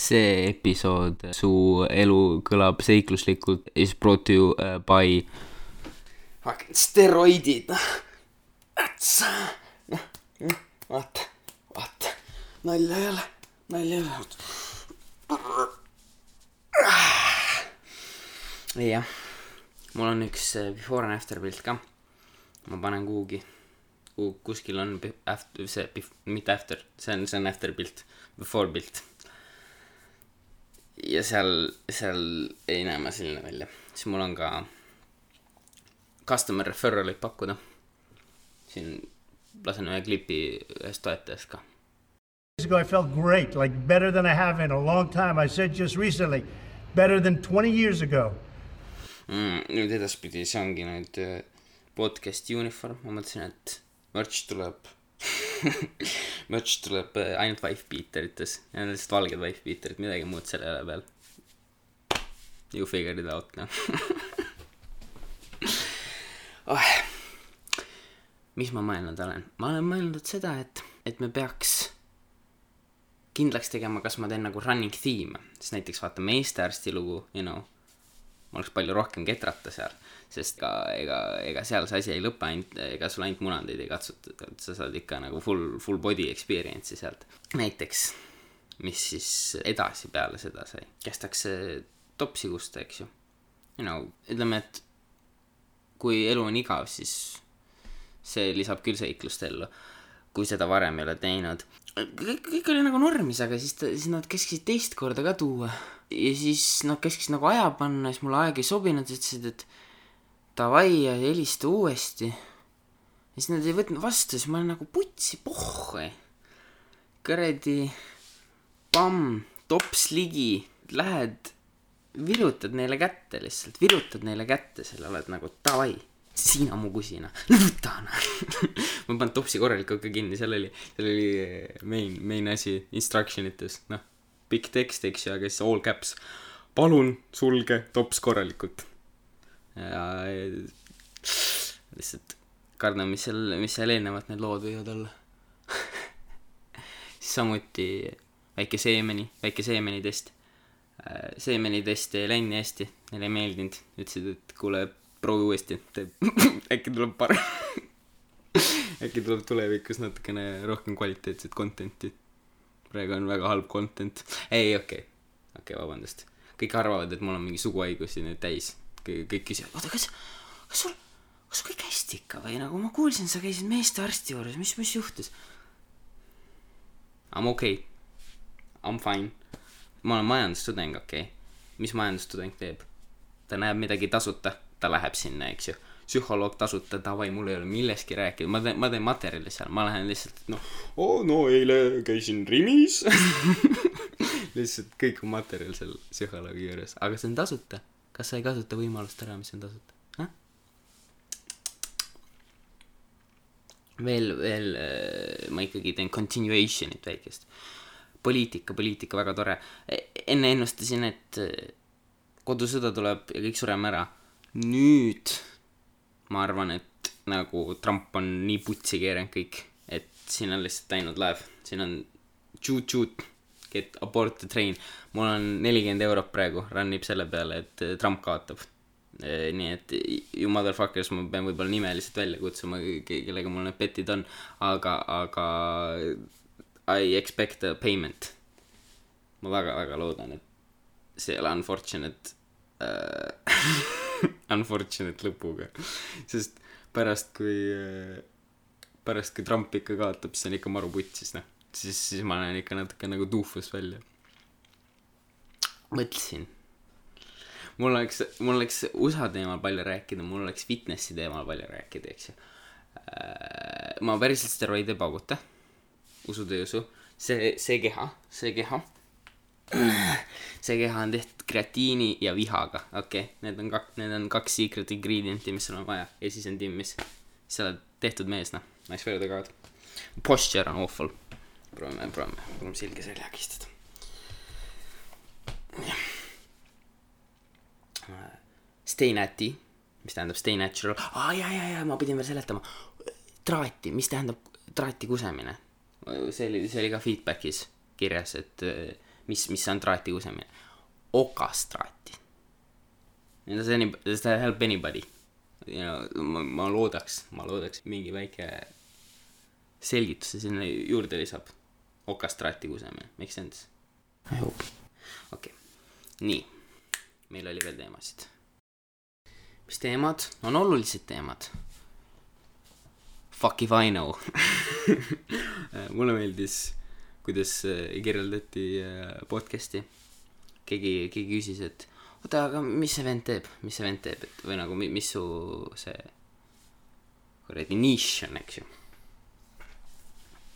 see episood Su elu kõlab seikluslikult is brought to you uh, by fucking steroidid, noh. noh, vaata, vaata, nalja ei ole, nalja ei ole. jah, mul on üks äh, before and after pilt ka. ma panen kuhugi, kuskil on after, see, mitte after, see on, see on after pilt, before pilt. Ja seal, seal ei näe ma selline välja, siis mul on ka customer referral'it pakkuda. siin lasen ühe klipi ühest toetajast ka. years ago, I felt great, like better than I have in a long time. I said just recently, better than 20 years ago. mm,. nüüd edaspidi, see ongi nüüd äh, podcast'i uniform, ma mõtlesin, et merch tuleb merch tuleb äh, ainult wife beaterites ja need lihtsalt valged wife beaterid, midagi muud seal ei ole peal. You figured it out, noh oh. mis ma mõelnud olen? ma olen mõelnud seda, et, et me peaks kindlaks tegema, kas ma teen nagu running theme'e, siis näiteks vaata meestearsti lugu, you know ma oleks palju rohkem ketrata seal, sest ka ega, ega seal see asi ei lõpe ainult, ega sul ainult munandeid ei katsutata, et sa saad ikka nagu full, full body experience'i sealt. näiteks, mis siis edasi peale seda sai, kästakse topsi kusta, eks ju. Know, ütleme, et kui elu on igav, siis see lisab küll seiklust ellu, kui seda varem ei ole teinud. kõik, kõik oli nagu normis, aga siis ta, siis nad käskisid teist korda ka tuua. Ja siis nad käskisid nagu aja panna, siis mulle aeg ei sobinud, ütlesid, et davai ja helista uuesti. ja siis nad ei võtnud vastu, siis ma olen nagu putsi pohhui. kuradi, pamm, tops ligi, lähed, virutad neile kätte lihtsalt, virutad neile kätte selle, oled nagu davai sina mu kusina, võta noh. ma panen topsi korralikult ka kinni, seal oli, seal oli main, main asi instruction ites, noh. Pikk tekst, eks ju, aga siis all caps. palun sulge tops korralikult. ja eh, lihtsalt kardan, mis seal, mis seal eelnevalt need lood võivad olla. samuti väike seemeni, väike seemenitest. seemenitest ei läinud nii hästi, neile ei meeldinud, ütlesid, et kuule, proovi uuesti, äkki tuleb parem. äkki tuleb tulevikus natukene rohkem kvaliteetset content'i. Praegu on väga halb content. ei, okei okay., okei okay,, vabandust. kõik arvavad, et mul on mingi suguhaigusi nüüd täis. kõik küsivad, oota, kas, kas sul, kas sul kõik hästi ikka või nagu ma kuulsin, sa käisid meestearsti juures, mis, mis juhtus? I m okei okay.. I m fine. ma olen majandustudeng, okei okay.. mis majandustudeng teeb? ta näeb midagi tasuta, ta läheb sinna, eks ju. Psühholoog tasuta, davai, mul ei ole millestki rääkida, ma teen, ma teen materjali seal, ma lähen lihtsalt, noh, oo no eile käisin Rimis. lihtsalt kõik on materjal seal psühholoogi juures, aga see on tasuta. kas sa ei kasuta võimalust ära, mis on tasuta? veel, veel äh, ma ikkagi teen continuation'it väikest. poliitika, poliitika, väga tore. enne ennustasin, et äh, kodusõda tuleb ja kõik sureme ära. nüüd ma arvan, et nagu Trump on nii putsi keeranud kõik, et siin on lihtsalt läinud laev, siin on tšuut-tšuut, get abort the train. mul on nelikümmend eurot praegu, run ib selle peale, et äh, Trump kaotab. nii et you motherfuckers, ma pean võib-olla nime lihtsalt välja kutsuma, kellega mul need petid on, aga, aga I expect a payment. ma väga-väga loodan, et see ei ole unfortunate äh, unfortunate lõpuga, sest pärast, kui äh, pärast, kui Trump ikka kaotab, siis on ikka maru putsis, noh. siis, siis ma näen ikka natuke nagu tuufus välja. mõtlesin. mul oleks, mul oleks USA teemal palju rääkida, mul oleks fitnessi teemal palju rääkida, eks ju. ma päriselt steroide ei pauguta. usud ei usu. see, see keha, see keha. See keha on tehtud kreatiini ja vihaga, okei okay., need on kaks, need on kaks secret ingredient'i, mis sul on vaja ja siis on timmis. sa oled tehtud mees, noh, I swear to god. Posture on awful. proovime, proovime, proovime selge seljaga istuda. Stay natty, mis tähendab stay natural, aa ah, ja, ja, ja ma pidin veel seletama. traati, mis tähendab traati kusemine? see oli, see oli ka feedback'is kirjas, et mis, mis on traati kusemine, okastraati. Does any, does that help anybody? you know, ma, ma loodaks, ma loodaks mingi väike selgituse sinna juurde lisab. okastraati kusemine, make sense? I hope. okei okay., nii, meil oli veel teemasid. mis teemad on olulised teemad? Fuck if I know. mulle meeldis, kuidas äh, kirjeldati äh, podcast'i. keegi, keegi küsis, et oota, aga mis see vend teeb, mis see vend teeb, et või nagu mi- mis su see kuradi nišš on, eks ju.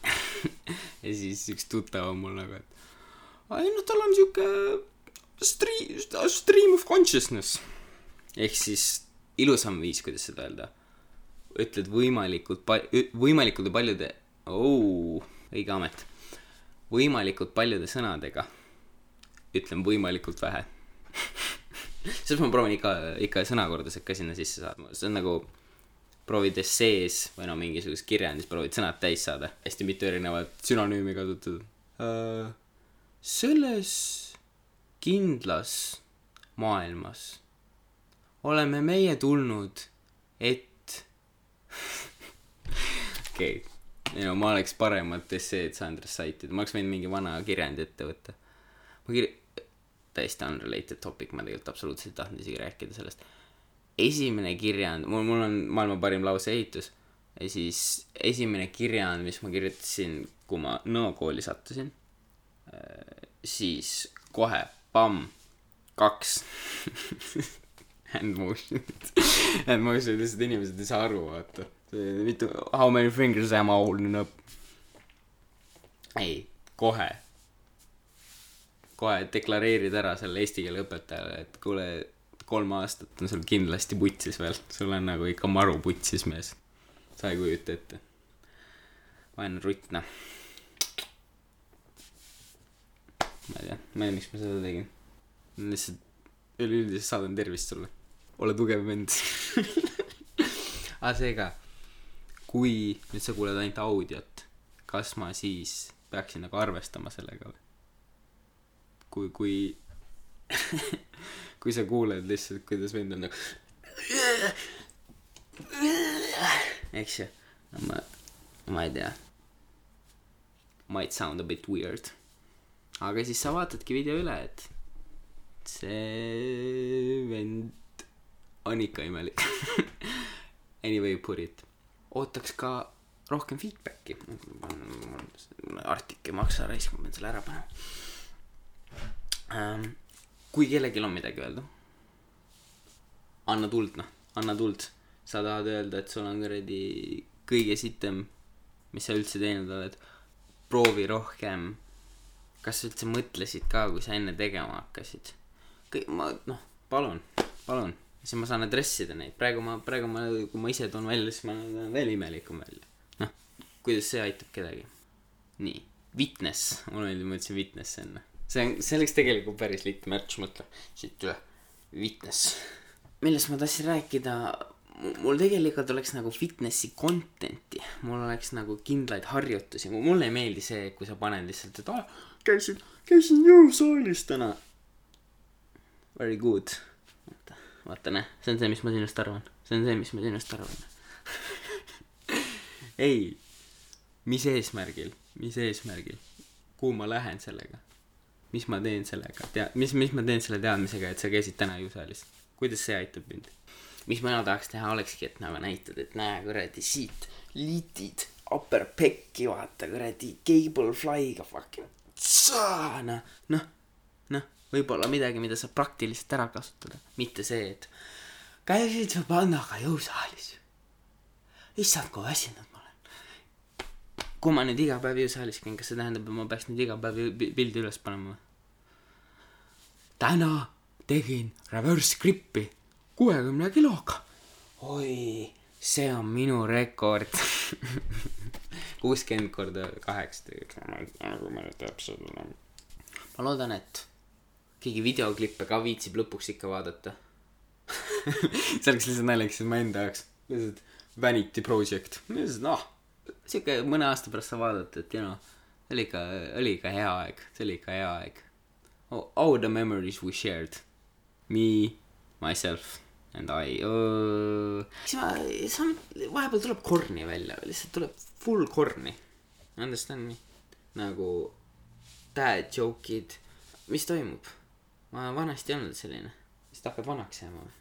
ja siis üks tuttav on mul nagu, et ei noh, tal on sihuke stream, stream of consciousness. ehk siis ilusam viis, kuidas seda öelda. ütled võimalikult pa-, võimalikult paljude, oo, õige amet. Võimalikult paljude sõnadega ütlen võimalikult vähe. siis ma proovin ikka, ikka sõnakordused ka sinna sisse saada, see on nagu proovid essees või no mingisuguses kirjandis proovid sõnad täis saada, hästi mitu erinevat sünonüümi kasutatud uh,. selles kindlas maailmas oleme meie tulnud, et okei okay., ei no ma oleks paremat esseed saanud recite ida, ma oleks võinud mingi vana kirjandi ette võtta. ma kir-, täiesti unrelated topic, ma tegelikult absoluutselt ei tahtnud isegi rääkida sellest. esimene kirjand, mul, mul on maailma parim lauseehitus ja siis esimene kirjand, mis ma kirjutasin, kui ma Nõo kooli sattusin, siis kohe, pamm, kaks hand motion'id, hand motion'id lihtsalt inimesed ei saa aru, vaata. mitu, how many fingers am I holding up? ei, kohe. kohe deklareerid ära selle eesti keele õpetajale, et kuule, kolm aastat on sul kindlasti putsis veel, sul on nagu ikka maru putsis mees. sa ei kujuta ette. vaene rutt, noh. ma ei tea, ma ei tea, miks ma seda tegin. lihtsalt üleüldiselt saadan tervist sulle. ole tugev vend. aga seega, kui nüüd sa kuuled ainult audiot, kas ma siis peaksin nagu arvestama sellega või? kui, kui, kui sa kuuled lihtsalt, kuidas vend on nagu, eks ju, ma, ma ei tea. Might sound a bit weird. aga siis sa vaatadki video üle, et see vend on ikka imelik. Anyway put it. Ootaks ka rohkem feedback'i. artik ei maksa raisk, ma pean selle ära panema ähm,. kui kellelgi on midagi öelda, anna tuld noh, anna tuld. sa tahad öelda, et sul on kuradi kõige sitem, mis sa üldse teinud oled. proovi rohkem. kas sa üldse mõtlesid ka, kui sa enne tegema hakkasid? kõik, ma noh, palun, palun, siis ma saan address ida neid, praegu ma, praegu ma, kui ma ise toon välja, siis ma näen veel imelikum välja. noh, kuidas see aitab kedagi. nii, witness, mulle meeldib, ma ütlesin witness enne. see on, see oleks tegelikult päris litt märts, mõtle, siit üle, witness. millest ma tahtsin rääkida, mul tegelikult oleks nagu fitnessi content'i, mul oleks nagu kindlaid harjutusi, mulle ei meeldi see, kui sa paned lihtsalt, et aa, käisin, käisin jõusaalis täna very good. vaata, näe, see on see, mis ma sinust arvan, see on see, mis ma sinust arvan. ei, mis eesmärgil, mis eesmärgil, kuhu ma lähen sellega, mis ma teen sellega, tea-, mis, mis ma teen selle teadmisega, et sa käisid täna jõusaalis, kuidas see aitab mind? mis mina tahaks teha, olekski, et nagu näitad, et näe kuradi siit litid, upper pekki, vaata kuradi cable fly'ga fucking, noh, noh noh, võib-olla midagi, mida saab praktiliselt ära kasutada, mitte see, et käisid sa pannaga jõusaalis. issand, kui väsinud ma olen. kui ma nüüd iga päev jõusaalis käin, kas see tähendab, et ma peaks nüüd iga päev pildi üles panema või? täna tegin reverse grip'i kuuekümne kiloga. oi, see on minu rekord. kuuskümmend korda kaheksa tegelikult, ma nüüd täpselt olen. ma loodan, et keegi videoklippe ka viitsib lõpuks ikka vaadata. see oleks lihtsalt naljakas ma enda jaoks, lihtsalt vanity project, lihtsalt noh, sihuke mõne aasta pärast sa vaatad, et you know, oli ikka, oli ikka hea aeg, see oli ikka hea aeg. oh, all the memories we shared. Me myself and I. Uh, siis ma on vahepeal tuleb korni välja lihtsalt tuleb full korni. Understand me? Nagu dad joke'id. Mis toimub ma vanasti ei olnud selline. Vist hakkad vanaks jääma või